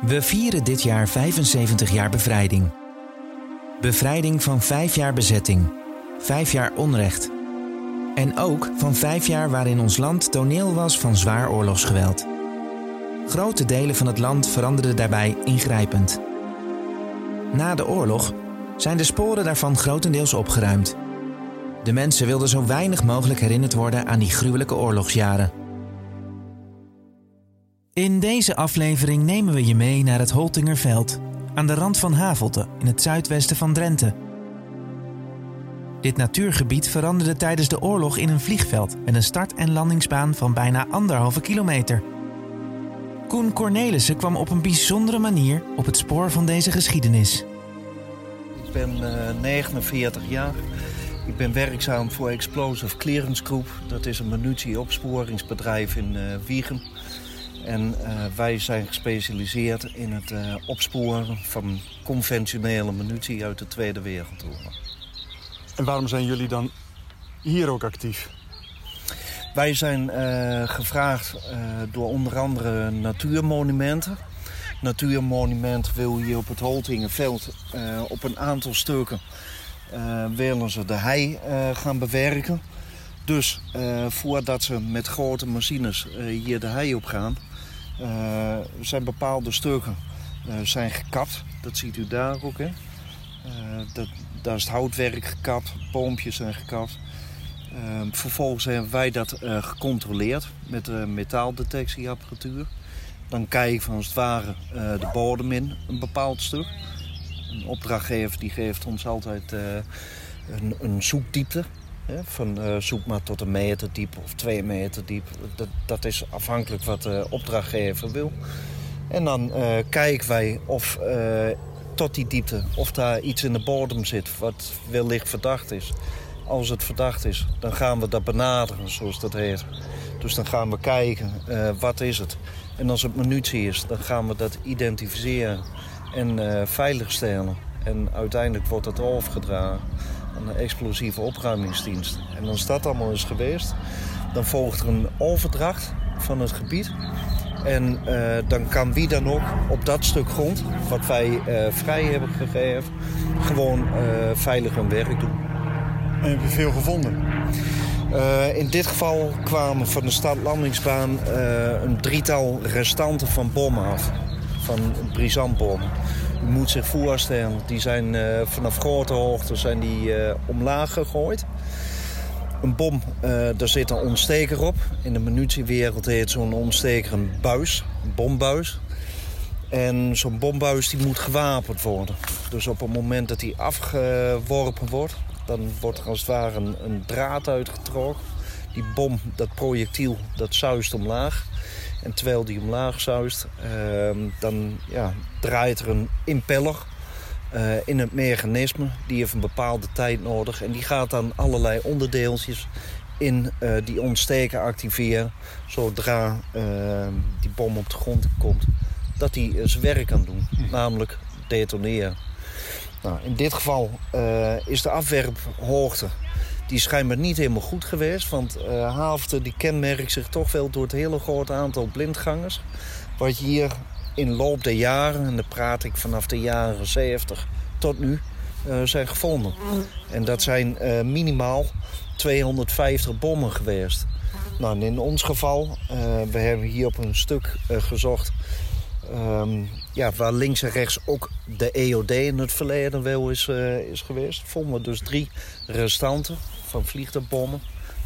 We vieren dit jaar 75 jaar bevrijding. Bevrijding van vijf jaar bezetting, vijf jaar onrecht. En ook van vijf jaar waarin ons land toneel was van zwaar oorlogsgeweld. Grote delen van het land veranderden daarbij ingrijpend. Na de oorlog zijn de sporen daarvan grotendeels opgeruimd. De mensen wilden zo weinig mogelijk herinnerd worden aan die gruwelijke oorlogsjaren. In deze aflevering nemen we je mee naar het Holtingerveld, aan de rand van Havelte in het zuidwesten van Drenthe. Dit natuurgebied veranderde tijdens de oorlog in een vliegveld met een start- en landingsbaan van bijna anderhalve kilometer. Koen Cornelissen kwam op een bijzondere manier op het spoor van deze geschiedenis. Ik ben uh, 49 jaar. Ik ben werkzaam voor Explosive Clearance Group. Dat is een munitieopsporingsbedrijf in uh, Wiegen. En uh, wij zijn gespecialiseerd in het uh, opsporen van conventionele munitie uit de Tweede Wereldoorlog. En waarom zijn jullie dan hier ook actief? Wij zijn uh, gevraagd door onder andere natuurmonumenten. Natuurmonument wil hier op het Holtingenveld op een aantal stukken willen ze de hei gaan bewerken. Dus voordat ze met grote machines hier de hei op gaan, zijn bepaalde stukken uh, zijn gekapt. Dat ziet u daar ook. Hè? Uh, dat, daar is het houtwerk gekapt, boompjes zijn gekapt. vervolgens hebben wij dat gecontroleerd met de metaaldetectieapparatuur. Dan kijk je als het ware de bodem in, een bepaald stuk. Een opdrachtgever die geeft ons altijd een, een zoekdiepte. Van uh, zoek maar tot een meter diep of twee meter diep. Dat, dat is afhankelijk wat de opdrachtgever wil. En dan uh, kijken wij of tot die diepte, of daar iets in de bodem zit wat wellicht verdacht is. Als het verdacht is, dan gaan we dat benaderen, zoals dat heet. Dus dan gaan we kijken, wat is het? En als het munitie is, dan gaan we dat identificeren en veiligstellen. En uiteindelijk wordt het overgedragen een explosieve opruimingsdienst. En als dat allemaal is geweest, dan volgt er een overdracht van het gebied. En uh, dan kan wie dan ook op dat stuk grond, wat wij uh, vrij hebben gegeven, gewoon uh, veilig hun werk doen. En heb je veel gevonden? in dit geval kwamen van de stad landingsbaan een drietal restanten van bommen af. Van brisantbommen. U moet zich voorstellen, die zijn uh, vanaf grote hoogte zijn die, uh, omlaag gegooid. Een bom, uh, daar zit een ontsteker op. In de munitiewereld heet zo'n ontsteker een buis, een bombuis. En zo'n bombuis die moet gewapend worden. Dus op het moment dat die afgeworpen wordt... dan wordt er als het ware een, een draad uitgetrokken. Die bom, dat projectiel, dat zuist omlaag. En terwijl die omlaag zuist, uh, dan ja, draait er een impeller uh, in het mechanisme. Die heeft een bepaalde tijd nodig. En die gaat dan allerlei onderdeeltjes in uh, die ontsteken activeren. Zodra ehm, die bom op de grond komt, dat hij zijn werk kan doen. Namelijk detoneren. Nou, in dit geval is de afwerphoogte die is schijnbaar niet helemaal goed geweest. Want uh, die kenmerkt zich toch wel door het hele grote aantal blindgangers. Wat je hier in loop der jaren, en dan praat ik vanaf de jaren 70 tot nu, uh, zijn gevonden. En dat zijn uh, minimaal 250 bommen geweest. Nou, in ons geval, we hebben hier op een stuk gezocht... Um, ja, waar links en rechts ook de EOD in het verleden wel is, is geweest. Vonden we dus drie restanten van vliegtuigbommen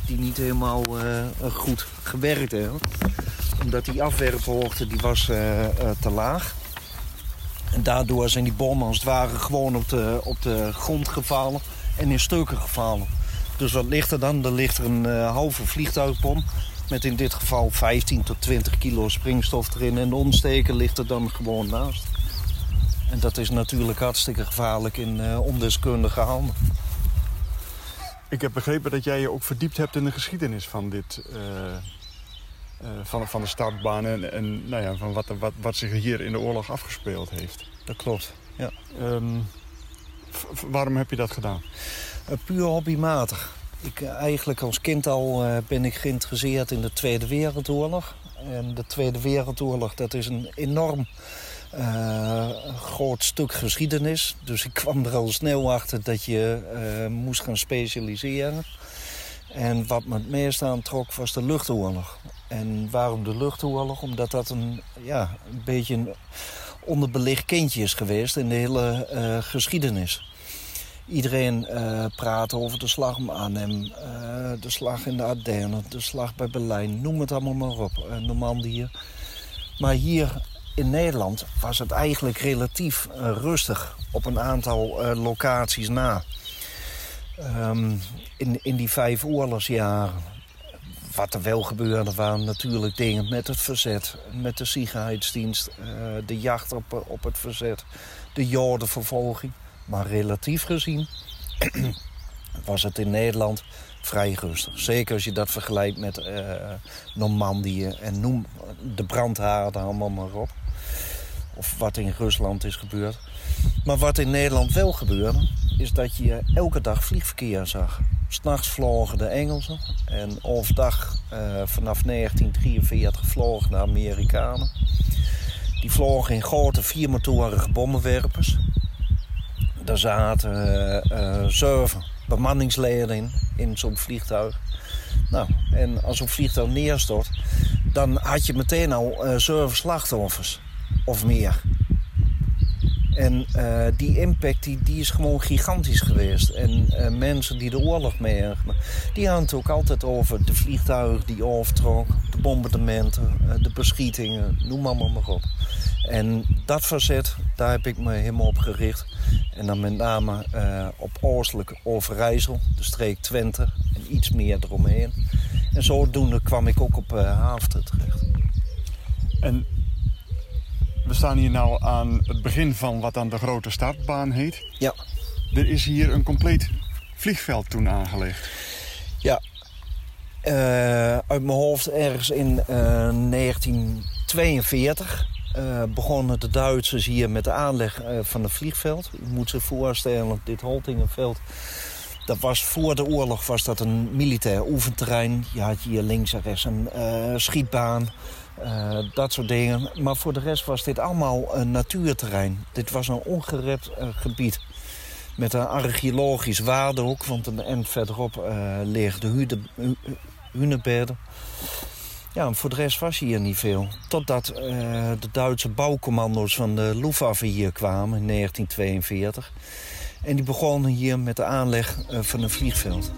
die niet helemaal uh, goed gewerkt hebben. Omdat die afwerphoogte die was uh, uh, te laag. En daardoor zijn die bommen als het ware gewoon op de, op de grond gevallen en in stukken gevallen. Dus wat ligt er dan? Er ligt er een halve vliegtuigbom met in dit geval 15 tot 20 kilo springstof erin. En de ontsteker ligt er dan gewoon naast. En dat is natuurlijk hartstikke gevaarlijk in ondeskundige handen. Ik heb begrepen dat jij je ook verdiept hebt in de geschiedenis van dit... Uh, uh, van, van de startbaan en, en nou ja, van wat, wat, wat zich hier in de oorlog afgespeeld heeft. Dat klopt, ja. Um, waarom heb je dat gedaan? Uh, puur hobbymatig. Ik, eigenlijk als kind al ben ik geïnteresseerd in de Tweede Wereldoorlog. En de Tweede Wereldoorlog dat is een enorm een groot stuk geschiedenis. Dus ik kwam er al snel achter dat je moest gaan specialiseren. En wat me het meest aantrok was de luchtoorlog. En waarom de luchtoorlog? Omdat dat een, ja, een beetje een onderbelicht kindje is geweest in de hele uh, geschiedenis. Iedereen uh, praat over de slag om Arnhem, de slag in de Ardennen, de slag bij Berlijn. Noem het allemaal maar op, Normandië. Maar hier in Nederland was het eigenlijk relatief rustig op een aantal locaties na. Um, in, in die vijf oorlogsjaren. Wat er wel gebeurde waren natuurlijk dingen met het verzet. Met de Sicherheidsdienst, uh, de jacht op, op het verzet. De jodenvervolging. Maar relatief gezien was het in Nederland vrij rustig. Zeker als je dat vergelijkt met uh, Normandië en noem de brandhaarden allemaal maar op. Of wat in Rusland is gebeurd. Maar wat in Nederland wel gebeurde, is dat je elke dag vliegverkeer zag. S'nachts vlogen de Engelsen en overdag uh, vanaf 1943 vlogen de Amerikanen. Die vlogen in grote viermotorige bommenwerpers. Daar zaten uh, zeven bemanningsleden in, in zo'n vliegtuig. Nou, en als zo'n vliegtuig neerstort, dan had je meteen al zeven slachtoffers of meer. En uh, die impact die, die is gewoon gigantisch geweest. En uh, mensen die de oorlog meemaken, die hadden het ook altijd over de vliegtuigen die overtrok, de bombardementen, uh, de beschietingen, noem allemaal maar op. En dat verzet, daar heb ik me helemaal op gericht. En dan met name op oostelijk Overijssel, de streek Twente en iets meer eromheen. En zodoende kwam ik ook op Haafden terecht. En we staan hier nou aan het begin van wat dan de grote startbaan heet. Ja. Er is hier een compleet vliegveld toen aangelegd. Ja. Uh, uit mijn hoofd ergens in uh, 1942 uh, begonnen de Duitsers hier met de aanleg van het vliegveld. U moet zich voorstellen, dit Holtingenveld... Dat was voor de oorlog was dat een militair oefenterrein. Je had hier links en rechts een schietbaan. Uh, dat soort dingen. Maar voor de rest was dit allemaal een natuurterrein. Dit was een ongerept uh, gebied. Met een archeologisch waarde ook. Want end verderop uh, liggen de hunebedden. Ja, voor de rest was hier niet veel. Totdat de Duitse bouwcommando's van de Luftwaffe hier kwamen in 1942. En die begonnen hier met de aanleg van een vliegveld.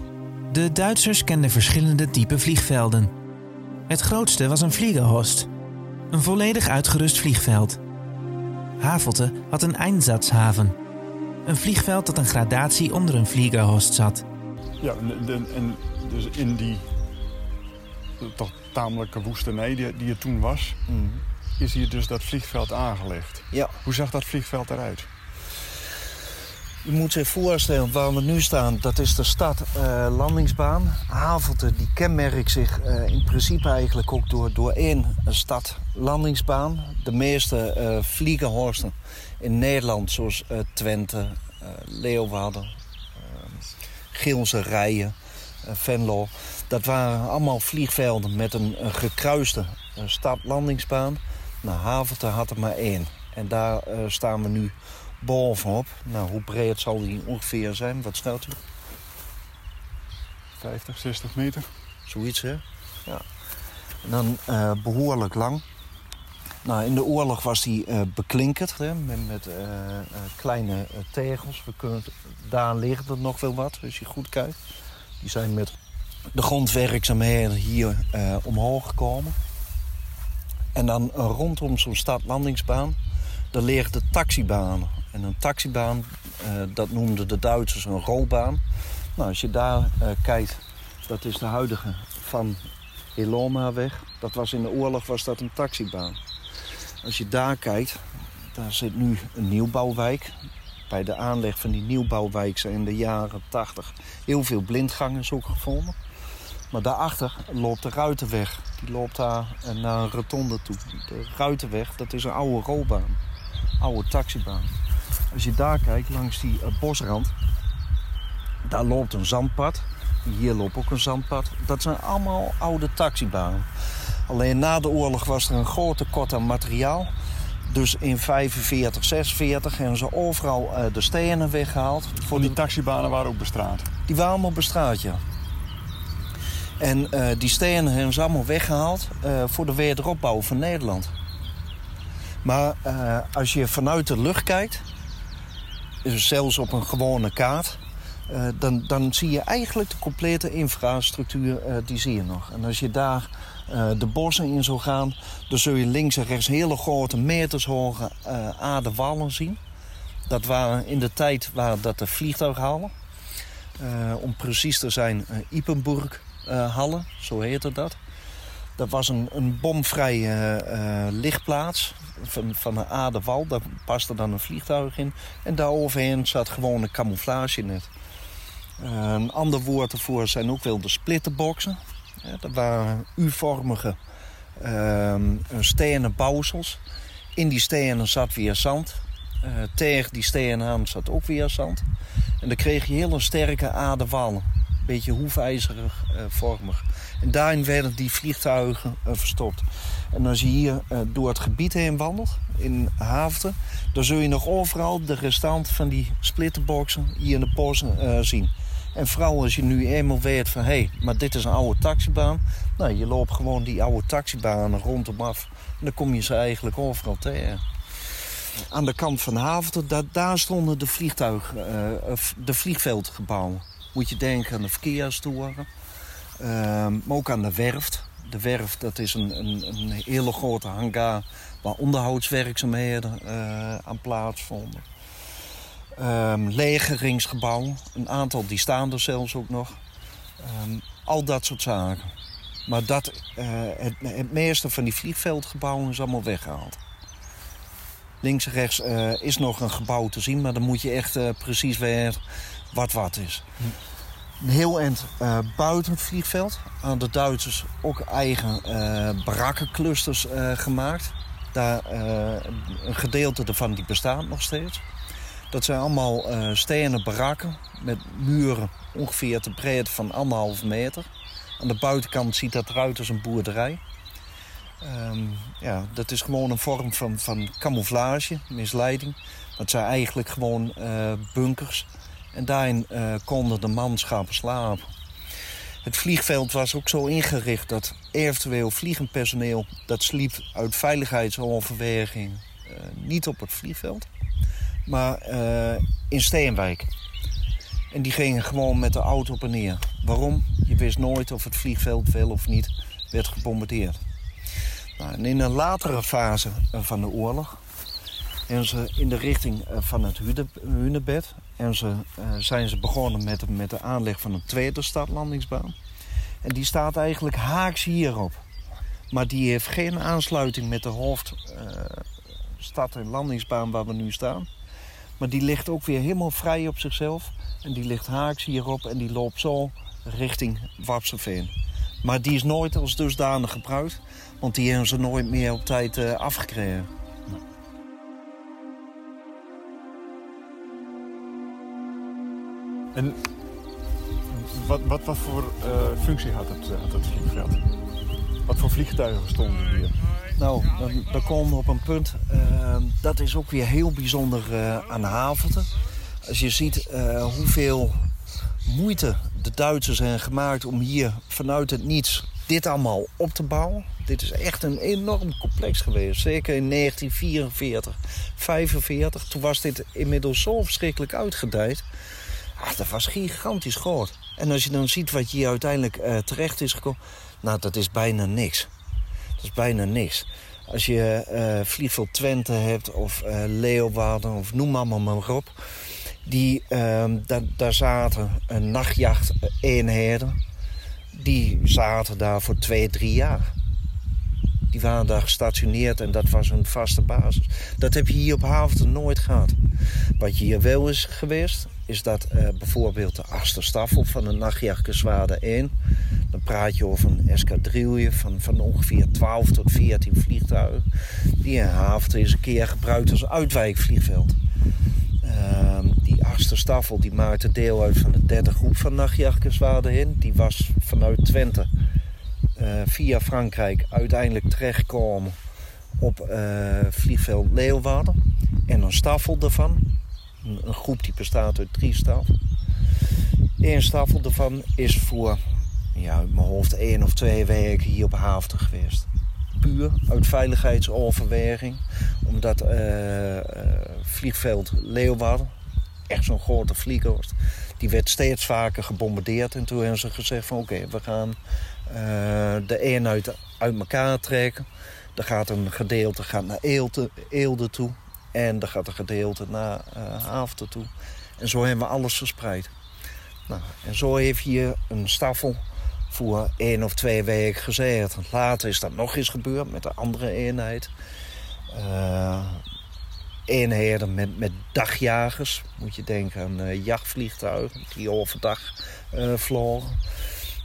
De Duitsers kenden verschillende type vliegvelden. Het grootste was een Vliegerhorst, een volledig uitgerust vliegveld. Havelte had een Einsatzhaven, een vliegveld dat een gradatie onder een Vliegerhorst zat. Ja, en, en dus in die toch tamelijke woestenij die, die er toen was, mm. is hier dus dat vliegveld aangelegd. Ja. Hoe zag dat vliegveld eruit? Je moet zich voorstellen waar we nu staan. Dat is de stad uh, landingsbaan. Havelte die kenmerkt zich uh, in principe eigenlijk ook door, door één stad landingsbaan. De meeste uh, vliegenhorsten in Nederland, zoals Twente, Leeuwarden, Geelse Rijen, Venlo. Dat waren allemaal vliegvelden met een, gekruiste stad-landingsbaan. Nou, Havelte had er maar één. En daar staan we nu bovenop. Nou, hoe breed zal die ongeveer zijn? Wat schat u? 50, 60 meter. Zoiets, hè? Ja. En dan uh, behoorlijk lang. Nou, in de oorlog was die uh, beklinkerd hè, met, met uh, kleine tegels. We kunnen, daar liggen er nog wel wat, als je goed kijkt. Die zijn met de grondwerkzaamheden hier omhoog gekomen. En dan rondom zo'n stadlandingsbaan, daar liggen de taxibanen. En een taxibaan, uh, dat noemden de Duitsers een rolbaan. Nou, als je daar uh, kijkt, dat is de huidige van Eloma-weg. Dat was in de oorlog was dat een taxibaan. Als je daar kijkt, daar zit nu een nieuwbouwwijk. Bij de aanleg van die nieuwbouwwijk zijn in de jaren 80 heel veel blindgangers ook gevonden. Maar daarachter loopt de Ruitenweg. Die loopt daar naar een rotonde toe. De Ruitenweg, dat is een oude rolbaan. Oude taxibaan. Als je daar kijkt, langs die uh, bosrand, daar loopt een zandpad. Hier loopt ook een zandpad. Dat zijn allemaal oude taxibanen. Alleen na de oorlog was er een groot tekort aan materiaal. Dus in 45, 46 hebben ze overal uh, de stenen weggehaald. Voor die taxibanen waren ook bestraat? Die waren allemaal bestraat, ja. En uh, die stenen hebben ze allemaal weggehaald uh, voor de wederopbouw van Nederland. Maar als je vanuit de lucht kijkt, zelfs op een gewone kaart... dan, dan zie je eigenlijk de complete infrastructuur, die zie je nog. En als je daar uh, de bossen in zou gaan... dan zul je links en rechts hele grote meters hoge uh, aardewallen zien. Dat waren in de tijd waren dat de vliegtuighallen. Uh, om precies te zijn, Ipenburg-hallen, zo heette dat. Dat was een, een bomvrije lichtplaats van, van een aardewal. Daar paste dan een vliegtuig in. En daar overheen zat gewoon een camouflagenet. een ander woord ervoor zijn ook wel de splitterboxen. Dat waren U-vormige uh, stenen bouwsels. In die stenen zat weer zand. Uh, tegen die stenen aan zat ook weer zand. En dan kreeg je hele sterke aardewallen. Beetje hoefijzerig uh, vormig. En daarin werden die vliegtuigen uh, verstopt. En als je hier door het gebied heen wandelt, in Haafden... dan zul je nog overal de restant van die splitterboxen hier in de bossen zien. En vooral als je nu eenmaal weet van... hé, hey, maar dit is een oude taxibaan. Nou, je loopt gewoon die oude taxibanen rondom af. En dan kom je ze eigenlijk overal tegen. Aan de kant van Haventer, daar, daar stonden de, vliegtuig, uh, de vliegveldgebouwen. Moet je denken aan de verkeerstoren. Uh, maar ook aan de werft. De werft, dat is een, een, een hele grote hangar... waar onderhoudswerkzaamheden uh, aan plaatsvonden. Um, legeringsgebouwen, een aantal die staan er zelfs ook nog. Um, al dat soort zaken. Maar dat, uh, het, het, meeste van die vliegveldgebouwen is allemaal weggehaald. Links en rechts uh, is nog een gebouw te zien, maar dan moet je echt precies weten wat wat is. Een heel eind buiten het vliegveld aan de Duitsers ook eigen barakkenclusters gemaakt. Daar, een gedeelte ervan die bestaat nog steeds. Dat zijn allemaal stenen barakken met muren ongeveer te breed van anderhalve meter. Aan de buitenkant ziet dat eruit als een boerderij. Um, ja, dat is gewoon een vorm van, van camouflage, misleiding. Dat zijn eigenlijk gewoon bunkers. En daarin uh, konden de manschappen slapen. Het vliegveld was ook zo ingericht dat eventueel vliegenpersoneel... dat sliep uit veiligheidsoverweging niet op het vliegveld maar uh, in Steenwijk. En die gingen gewoon met de auto op en neer. Waarom? Je wist nooit of het vliegveld wel of niet werd gebombardeerd. Nou, en in een latere fase eh, van de oorlog... En ze in de richting eh, van het Hunebed. En ze, uh, zijn ze begonnen met, met de aanleg van een tweede stadlandingsbaan. En die staat eigenlijk haaks hierop. Maar die heeft geen aansluiting met de hoofdstad- uh, en landingsbaan waar we nu staan. Maar die ligt ook weer helemaal vrij op zichzelf. En die ligt haaks hierop en die loopt zo richting Wapseveen. Maar die is nooit als dusdanig gebruikt. Want die hebben ze nooit meer op tijd afgekregen. En wat, wat, wat voor uh, functie had het, had het vliegveld? Wat voor vliegtuigen stonden hier? Nou, dan, dan komen op een punt. Uh, dat is ook weer heel bijzonder uh, aan Haventen. Als je ziet hoeveel moeite de Duitsers hebben gemaakt om hier vanuit het niets dit allemaal op te bouwen. Dit is echt een enorm complex geweest. Zeker in 1944, 45. Toen was dit inmiddels zo verschrikkelijk uitgedijd. Dat was gigantisch groot. En als je dan ziet wat hier uiteindelijk uh, terecht is gekomen... nou, dat is bijna niks. Dat is bijna niks. Als je uh, Vliegveld Twente hebt of uh, Leeuwarden of noem allemaal maar op... Die, uh, daar zaten een nachtjachteenheden. Die zaten daar voor twee, drie jaar. Die waren daar gestationeerd en dat was een vaste basis. Dat heb je hier op Haventen nooit gehad. Wat je hier wel is geweest, is dat uh, bijvoorbeeld de achterstaffel van de nachtjachtgezwaarde 1... dan praat je over een escadrille van, van ongeveer 12 tot 14 vliegtuigen... die in Haventen is een keer gebruikt als uitwijkvliegveld. Uh, die achterstaffel die maakte deel uit van de derde groep van nachtjachtgezwaarde 1. Die was vanuit Twente uh, via Frankrijk uiteindelijk terechtgekomen op uh, vliegveld Leeuwarden. En een staffel ervan. Een, groep die bestaat uit drie staffen. Eén staffel ervan is voor ja, mijn hoofd één of twee weken hier op Haafden geweest. Puur uit veiligheidsoverweging. Omdat uh, vliegveld Leeuwarden, echt zo'n grote vlieghorst, die werd steeds vaker gebombardeerd. En toen hebben ze gezegd van oké, we gaan uh, de eenheid uit elkaar trekken. Er gaat een gedeelte gaat naar Eelde, Eelde toe. En er gaat een gedeelte naar uh, Haafden toe. En zo hebben we alles verspreid. Nou, en zo heeft hier een staffel voor één of twee weken gezeten. Later is dat nog eens gebeurd met een andere eenheid. Uh, eenheden met, met dagjagers. Moet je denken aan uh, jachtvliegtuigen die overdag uh, vlogen.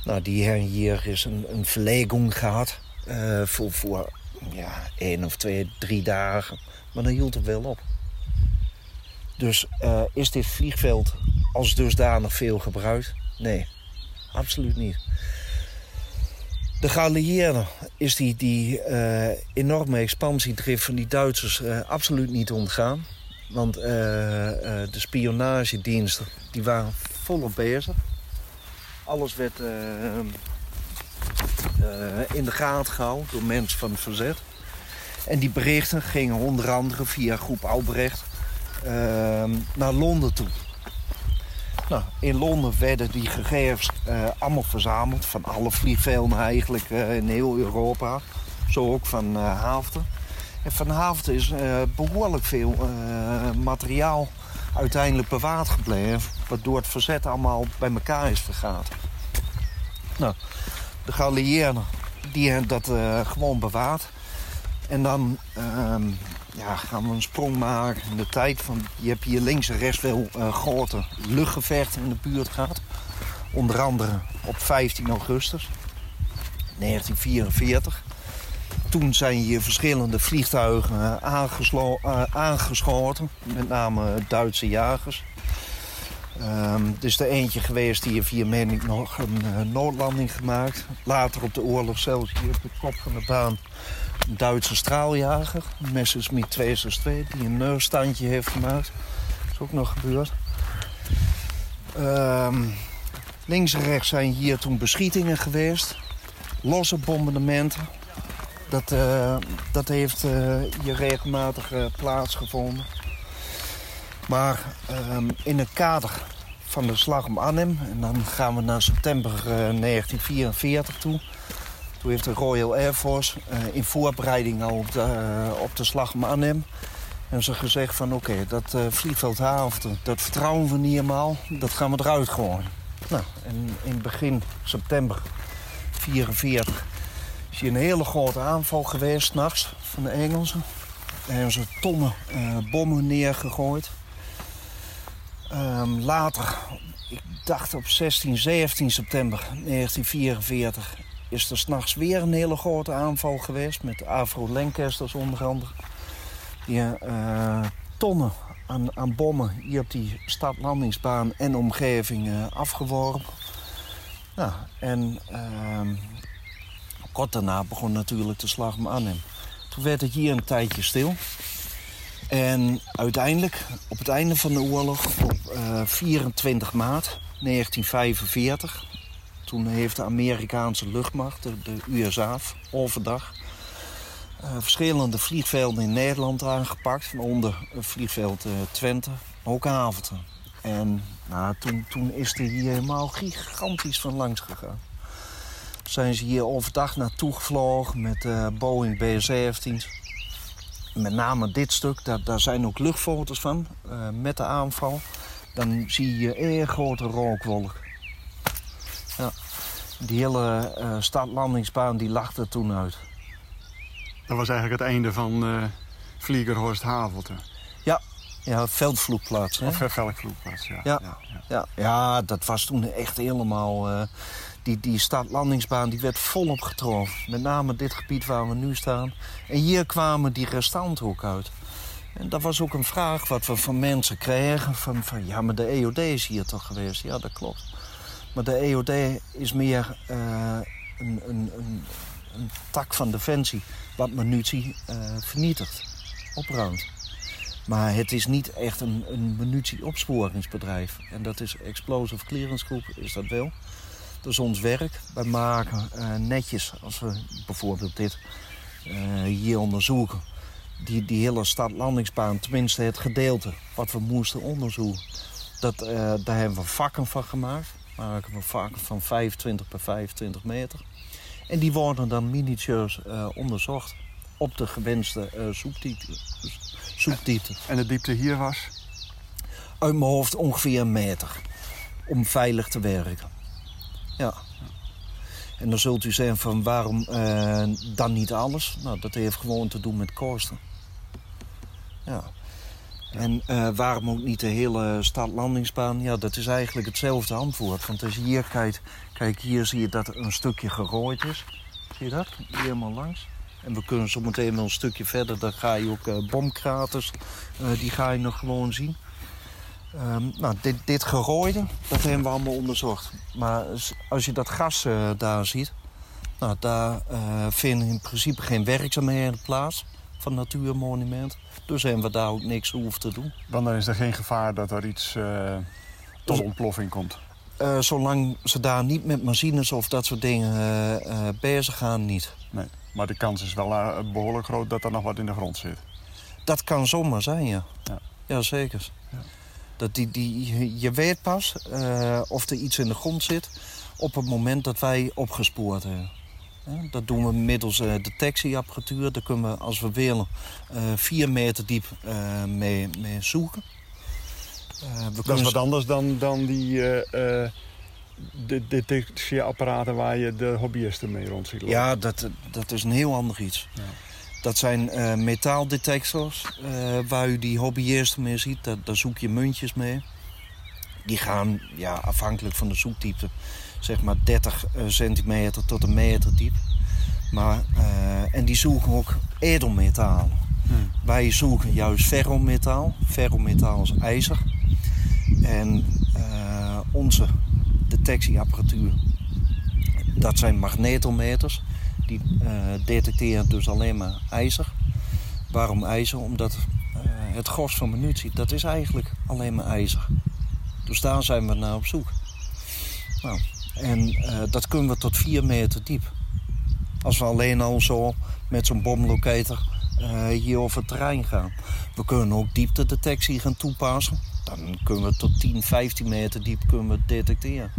Nou, die hebben hier is een, een verleging gehad voor, voor ja, één of twee, drie dagen. Maar dan hield het wel op. Dus is dit vliegveld als dusdanig veel gebruikt? Nee, absoluut niet. De geallieerden is die, die uh, enorme expansiedrift van die Duitsers uh, absoluut niet ontgaan. Want de spionagediensten die waren volop bezig. Alles werd in de gaten gehouden door mensen van het verzet. En die berichten gingen onder andere via groep Albrecht naar Londen toe. Nou, in Londen werden die gegevens uh, allemaal verzameld. Van alle vliegvelden eigenlijk in heel Europa. Zo ook van Haafden. En van Haafden is behoorlijk veel materiaal uiteindelijk bewaard gebleven. Waardoor het verzet allemaal bij elkaar is vergaat. Nou, de geallieerden die hebben dat gewoon bewaard. En dan ehm, ja, gaan we een sprong maken in de tijd. Van, je hebt hier links en rechts wel uh, grote luchtgevechten in de buurt gehad. Onder andere op 15 augustus 1944. Toen zijn hier verschillende vliegtuigen uh, aangeschoten. Met name Duitse jagers. Um, er is er eentje geweest die heeft hier meen nog een noodlanding gemaakt. Later op de oorlog zelfs hier op de kop van de baan een Duitse straaljager, Messerschmitt 262, die een neurstandje heeft gemaakt. Dat is ook nog gebeurd. Um, links en rechts zijn hier toen beschietingen geweest. Losse bombardementen. Dat, uh, dat heeft uh, hier regelmatig uh, plaatsgevonden. Maar um, in het kader van de slag om Arnhem... en dan gaan we naar september 1944 toe... Toen heeft de Royal Air Force uh, in voorbereiding al op de, uh, op de slag om Arnhem... En ze gezegd van oké, dat vliegveld Haafden, dat vertrouwen we niet helemaal. Dat gaan we eruit gooien. Nou, en in begin september 44 is hier een hele grote aanval geweest, nachts, van de Engelsen. Daar hebben ze tonnen bommen neergegooid. Um, later, ik dacht op 16, 17 september 1944 is er s'nachts weer een hele grote aanval geweest... met Avro Lancasters onder andere. Die uh, tonnen aan, aan, bommen hier op die stadlandingsbaan en omgeving uh, afgeworpen. Nou, en uh, kort daarna begon natuurlijk de slag om Arnhem. Toen werd het hier een tijdje stil. En uiteindelijk, op het einde van de oorlog, op 24 maart 1945... Toen heeft de Amerikaanse luchtmacht, de, de USA, overdag... Uh, verschillende vliegvelden in Nederland aangepakt. Waaronder vliegveld uh, Twente, ook Havelte. En nou, toen, toen is er hier helemaal gigantisch van langs gegaan. Zijn ze hier overdag naartoe gevlogen met Boeing B-17's. Met name dit stuk, daar, daar zijn ook luchtfoto's van, met de aanval. Dan zie je een grote rookwolk. Ja. Die hele uh, stadlandingsbaan die lag er toen uit. Dat was eigenlijk het einde van uh, Vliegerhorst Havelte. Ja, ja veldvloekplaats. Hè? Of ja. Ja, ja, ja. ja. ja dat was toen echt helemaal... Uh, die, die stadlandingsbaan die werd volop getroffen. Met name dit gebied waar we nu staan. En hier kwamen die restanten ook uit. En dat was ook een vraag wat we van mensen kregen. Van, van ja, maar de EOD is hier toch geweest? Ja, dat klopt. Maar de EOD is meer uh, een, een, een, een tak van defensie wat munitie uh, vernietigt, opruimt. Maar het is niet echt een, een munitieopsporingsbedrijf. En dat is Explosive Clearance Group, is dat wel. Dat is ons werk. Wij maken uh, netjes, als we bijvoorbeeld dit uh, hier onderzoeken... Die, die hele stadlandingsbaan, tenminste het gedeelte wat we moesten onderzoeken... Dat, uh, daar hebben we vakken van gemaakt. Maken we vakken van 25 per 25 meter. En die worden dan minutieus onderzocht op de gewenste zoekdiepte. zoekdiepte. En de diepte hier was? Uit mijn hoofd ongeveer een meter. Om veilig te werken. Ja. En dan zult u zeggen van waarom uh, dan niet alles? Nou, dat heeft gewoon te doen met kosten. Ja. En uh, waarom ook niet de hele stadlandingsbaan? Ja, dat is eigenlijk hetzelfde antwoord. Want als je hier kijkt, kijk, hier zie je dat er een stukje gerooid is. Zie je dat? Hier helemaal langs. En we kunnen zo meteen wel een stukje verder, dan ga je ook uh, bomkraters, die ga je nog gewoon zien. Um, nou, dit, dit gerooide, dat hebben we allemaal onderzocht. Maar als je dat gas uh, daar ziet... Nou, daar uh, vinden in principe geen werkzaamheden plaats van natuurmonument. Dus hebben we daar ook niks hoeven te doen. Want dan is er geen gevaar dat er iets uh, tot ontploffing komt? zolang ze daar niet met machines of dat soort dingen bezig gaan, niet. Nee, maar de kans is wel behoorlijk groot dat er nog wat in de grond zit. Dat kan zomaar zijn, ja. Ja, zeker. Dat die, die, je weet pas uh, of er iets in de grond zit op het moment dat wij opgespoord hebben. dat doen we middels uh, detectieapparatuur. Daar kunnen we, als we willen, uh, vier meter diep mee, mee zoeken. We dat is wat anders dan, dan die de detectieapparaten waar je de hobbyisten mee rond ziet lopen. Ja, dat, dat is een heel ander iets. Ja. Dat zijn uh, metaaldetectors uh, waar u die hobbyisten mee ziet. Daar, daar, zoek je muntjes mee. Die gaan ja, afhankelijk van de zoekdiepte zeg maar 30 uh, centimeter tot een meter diep. Maar, en die zoeken ook edelmetaal. Hmm. Wij zoeken juist ferrometaal. Ferrometaal is ijzer. En onze detectieapparatuur, dat zijn magnetometers. Die uh, detecteren dus alleen maar ijzer. Waarom ijzer? Omdat uh, het gros van munitie, dat is eigenlijk alleen maar ijzer. Dus daar zijn we naar op zoek. Nou, en uh, dat kunnen we tot 4 meter diep. Als we alleen al zo met zo'n bomlocator hier over het terrein gaan. We kunnen ook dieptedetectie gaan toepassen. Dan kunnen we tot 10, 15 meter diep kunnen we detecteren.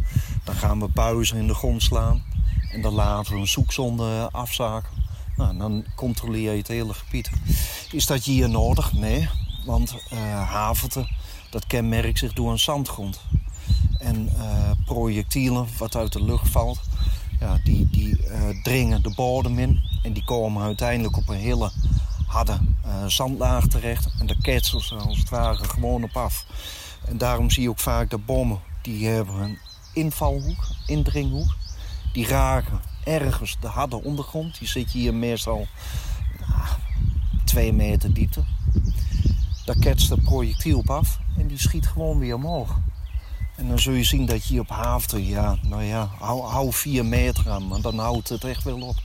Dan gaan we buizen in de grond slaan. En dan laten we een zoekzonde afzaken. Nou, dan controleer je het hele gebied. Is dat hier nodig? Nee, want uh, haverte, dat kenmerkt zich door een zandgrond. En uh, projectielen wat uit de lucht valt, ja, die, die dringen de bodem in. En die komen uiteindelijk op een hele harde zandlaag terecht. En daar ketselen ze als het gewoon op af. En daarom zie je ook vaak de bommen, die hebben een invalhoek, indringhoek die raken ergens de harde ondergrond. Die zit hier meestal nou, twee meter diepte. Daar ketst het projectiel op af en die schiet gewoon weer omhoog. En dan zul je zien dat je op Haafte, ja, nou ja, hou, hou vier meter aan, maar dan houdt het echt wel op.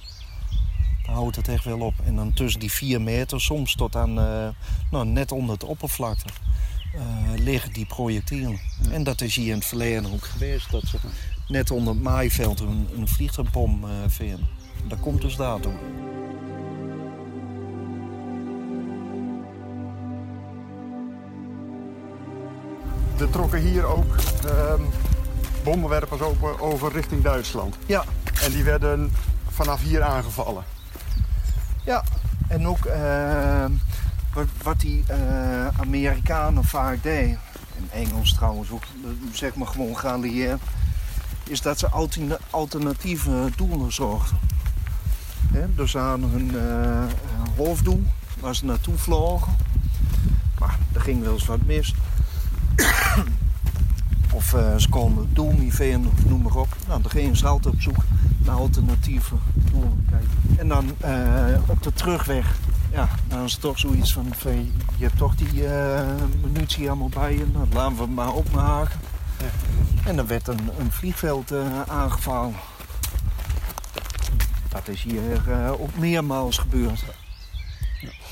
Dan houdt het echt wel op. En dan tussen die vier meter, soms tot aan, uh, nou, net onder het oppervlakte, uh, liggen die projectielen. En dat is hier in het verleden ook geweest, dat ze net onder het maaiveld een, een vliegtuigbom uh, vinden. Dat komt dus daartoe. Er trokken hier ook uh, bommenwerpers over, over richting Duitsland. Ja. En die werden vanaf hier aangevallen. Ja, en ook uh, wat, wat, die uh, Amerikanen vaak deden, en Engels trouwens ook, zeg maar gewoon geallieerd is dat ze alternatieve doelen zorgden. dus aan hun uh, hoofddoel, waar ze naartoe vlogen. Maar er ging wel eens wat mis. of uh, ze komen het doel niet vinden, noem maar op. Nou, dan gingen ze op zoek naar alternatieve. En dan uh, op de terugweg, ja, dan is het toch zoiets van, je hebt toch die munitie allemaal bij je. Dan laten we maar opmaken. En dan werd een, een vliegveld uh, aangevallen. Dat is hier ook meermaals gebeurd.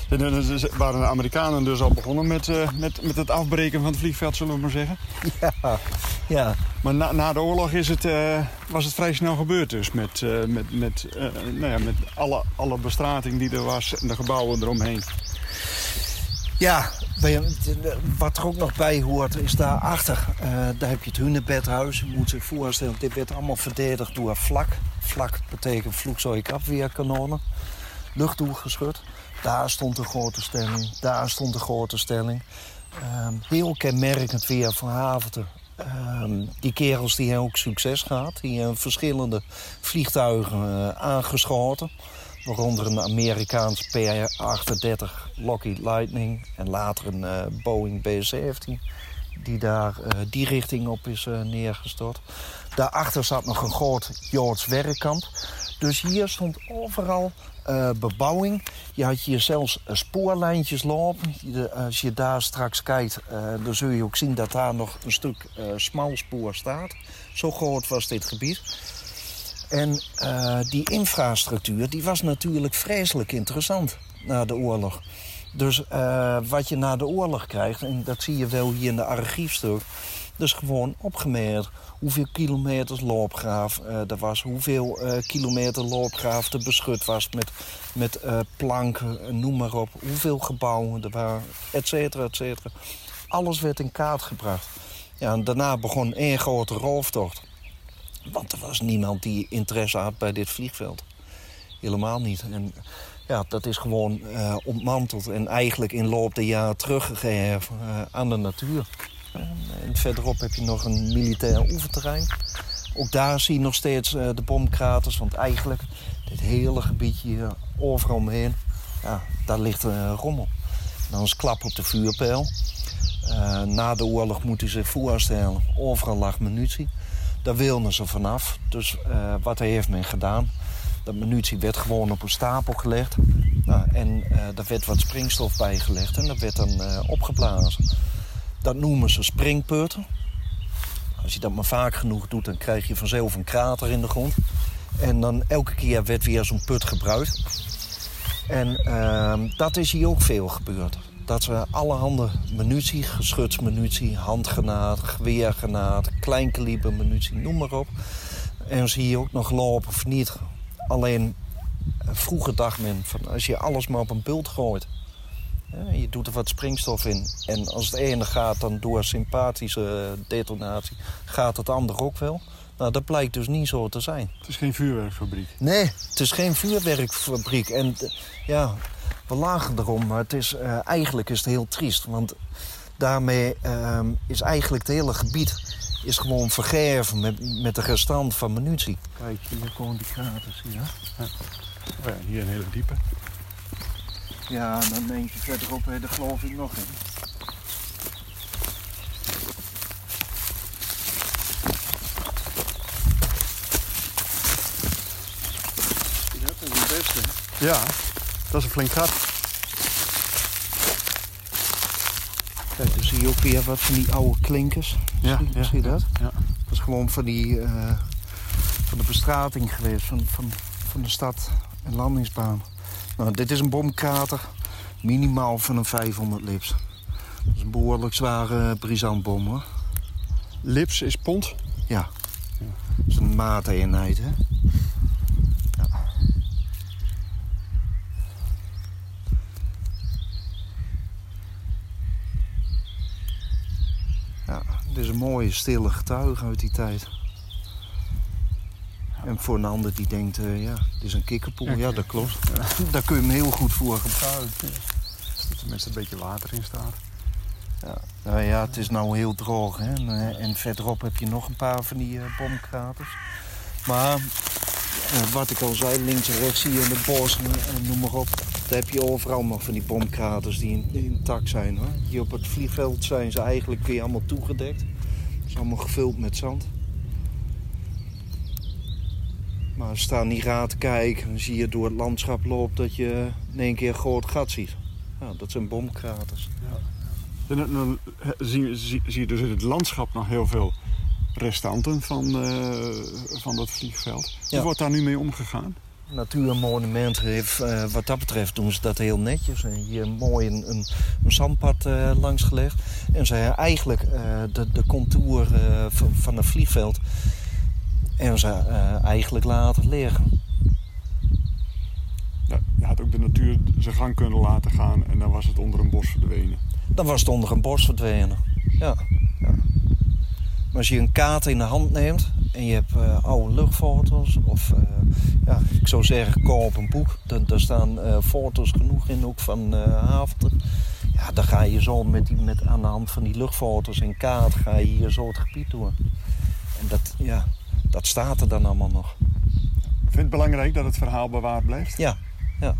En dan waren de Amerikanen dus al begonnen met, uh, met, met het afbreken van het vliegveld, zullen we maar zeggen. Ja, ja. Maar na, na de oorlog is het, uh, was het vrij snel gebeurd dus. Met, uh, met, met, nou ja, met alle, alle bestrating die er was en de gebouwen eromheen. Ja, wat er ook nog bij hoort is daarachter. Daar heb je het hunebedhuis. Je moet zich voorstellen, dit werd allemaal verdedigd door vlak. Vlak betekent vloekzooikafweerkanonen. Luchtdoelgeschut. Daar stond een grote stelling. Daar stond een grote stelling. Uh, heel kenmerkend weer van Haverte. Uh, die kerels die hebben ook succes gehad. Die hebben verschillende vliegtuigen uh, aangeschoten. Waaronder een Amerikaans PR-38 Lockheed Lightning. En later een uh, Boeing B-17 die daar die richting op is neergestort. Daarachter zat nog een groot Joods werkkamp. Dus hier stond overal uh, bebouwing. Je had hier zelfs spoorlijntjes lopen. De, als je daar straks kijkt, dan zul je ook zien dat daar nog een stuk smalspoor staat. Zo groot was dit gebied. En die infrastructuur die was natuurlijk vreselijk interessant na de oorlog. Dus wat je na de oorlog krijgt, en dat zie je wel hier in de archiefstuk... dus gewoon opgemerkt hoeveel kilometers loopgraaf uh, er was... hoeveel kilometer loopgraaf er beschut was met, met planken, noem maar op... hoeveel gebouwen er waren, et cetera, et cetera. Alles werd in kaart gebracht. Ja, en daarna begon één grote rooftocht. Want er was niemand die interesse had bij dit vliegveld. Helemaal niet. En ja, dat is gewoon uh, ontmanteld en eigenlijk in loop der jaren teruggegeven uh, aan de natuur. En verderop heb je nog een militair oefenterrein. Ook daar zie je nog steeds uh, de bomkraters. Want eigenlijk, dit hele gebiedje hier, overal omheen, ja, daar ligt een rommel. Dan is klap op de vuurpijl. na de oorlog moet u zich voorstellen, overal lag munitie. Daar wilden ze vanaf. Dus uh, wat heeft men gedaan? Dat munitie werd gewoon op een stapel gelegd. Nou, en uh, daar werd wat springstof bij gelegd en dat werd dan opgeblazen. Dat noemen ze springputten. Als je dat maar vaak genoeg doet, dan krijg je vanzelf een krater in de grond. En dan elke keer werd weer zo'n put gebruikt. En ehm, dat is hier ook veel gebeurd dat ze allerhande munitie, geschutsmunitie, handgranaat, geweergranaat, kleinkaliber munitie, noem maar op. En zie je ook nog lopen of niet. Alleen eh, vroeger dacht men van als je alles maar op een bult gooit. Je doet er wat springstof in. En als het ene gaat dan door sympathische detonatie, gaat het ander ook wel. Nou, dat blijkt dus niet zo te zijn. Het is geen vuurwerkfabriek? Nee, het is geen vuurwerkfabriek. En ja, we lagen erom, maar het is, uh, eigenlijk is het heel triest. Want daarmee uh, is eigenlijk het hele gebied is gewoon vergeven met, met de restant van munitie. Kijk, hier komen die kraters, hier. Ja. Oh ja, hier een hele diepe. Ja, en dan denk je verderop, hè, daar geloof ik nog in. Ja, dat is het beste. Ja. Dat is een flink gat. Kijk, dan zie je ook weer wat van die oude klinkers. Ja, zie, ja, zie je dat? Ja. Dat is gewoon van, die, uh, van de bestrating geweest van, van, van de stad en landingsbaan. Nou, dit is een bomkrater, minimaal van een 500 lips. Dat is een behoorlijk zware brisantbom, hoor. Lips is pond? Ja. ja. Dat is een maateenheid, hè. Het is een mooie, stille getuige uit die tijd. En voor een ander die denkt, uh, ja, het is een kikkerpoel. Ja, dat klopt. Daar kun je hem heel goed voor gebruiken. Als er tenminste een beetje water in staat. Ja, nou ja, het is nou heel droog. Hè? En, eh, en verderop heb je nog een paar van die uh, bomkraters. Maar wat ik al zei, links en rechts zie je in de bos en noem maar op. Daar heb je overal nog van die bomkraters die intact zijn. Hoor. Hier op het vliegveld zijn ze eigenlijk weer allemaal toegedekt. Het is allemaal gevuld met zand. Maar als je staan niet raad te kijken, dan zie je door het landschap loopt dat je in één keer een groot gat ziet. Ja, dat zijn bomkraters. Ja. En dan zie, zie, zie, je dus in het landschap nog heel veel restanten van, uh, van dat vliegveld. Hoe wordt daar nu mee omgegaan? Natuurmonument heeft, uh, wat dat betreft doen ze dat heel netjes. En hier mooi een, een, een zandpad uh, langs gelegd. En ze hebben eigenlijk de, de contour van, van het vliegveld... en ze eigenlijk laten liggen. Ja, je had ook de natuur zijn gang kunnen laten gaan... en dan was het onder een bos verdwenen. Dan was het onder een bos verdwenen, ja. ja. Maar als je een kaart in de hand neemt en je hebt uh, oude luchtfoto's of uh, ja, ik zou zeggen koop een boek. Daar, staan uh, foto's genoeg in, ook van uh, Ja, dan ga je zo met die, met, aan de hand van die luchtfoto's en kaart ga je hier zo het gebied door. En dat, ja, dat staat er dan allemaal nog. Vind je het belangrijk dat het verhaal bewaard blijft? Ja, ja.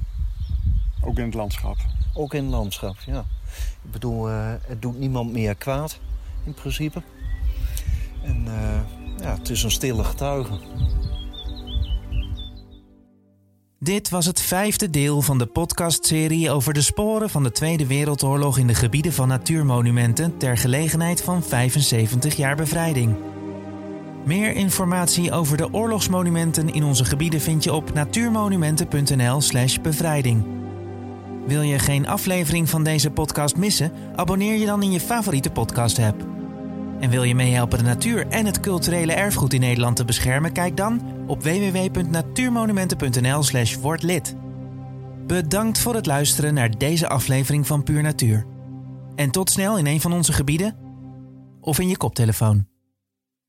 Ook in het landschap? Ook in het landschap, ja. Ik bedoel, het doet niemand meer kwaad in principe. En uh, ja, het is een stille getuige. Dit was het vijfde deel van de podcastserie over de sporen van de Tweede Wereldoorlog in de gebieden van natuurmonumenten ter gelegenheid van 75 jaar bevrijding. Meer informatie over de oorlogsmonumenten in onze gebieden vind je op natuurmonumenten.nl/slash bevrijding. Wil je geen aflevering van deze podcast missen? Abonneer je dan in je favoriete podcast-app. En wil je meehelpen de natuur en het culturele erfgoed in Nederland te beschermen? Kijk dan op www.natuurmonumenten.nl/slash. Bedankt voor het luisteren naar deze aflevering van Puur Natuur. En tot snel in een van onze gebieden of in je koptelefoon.